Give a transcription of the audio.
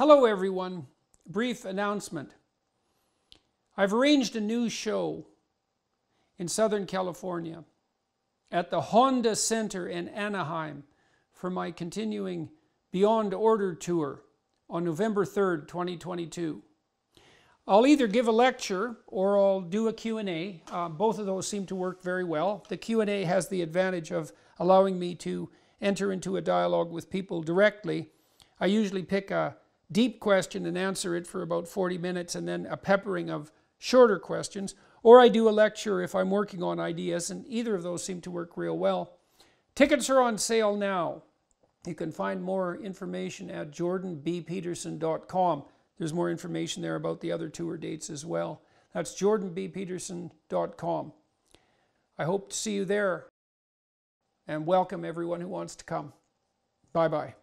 Hello, everyone. Brief announcement. I've arranged a new show in Southern California at the Honda Center in Anaheim for my continuing Beyond Order tour on November 3rd, 2022. I'll either give a lecture or I'll do a Q&A. Uh, both of those seem to work very well. The Q&A has the advantage of allowing me to enter into a dialogue with people directly. I usually pick a deep question and answer it for about 40 minutes and then a peppering of shorter questions. Or I do a lecture if I'm working on ideas, and either of those seem to work real well. Tickets are on sale now. You can find more information at jordanbpeterson.com. There's more information there about the other tour dates as well. That's jordanbpeterson.com. I hope to see you there and welcome everyone who wants to come. Bye bye.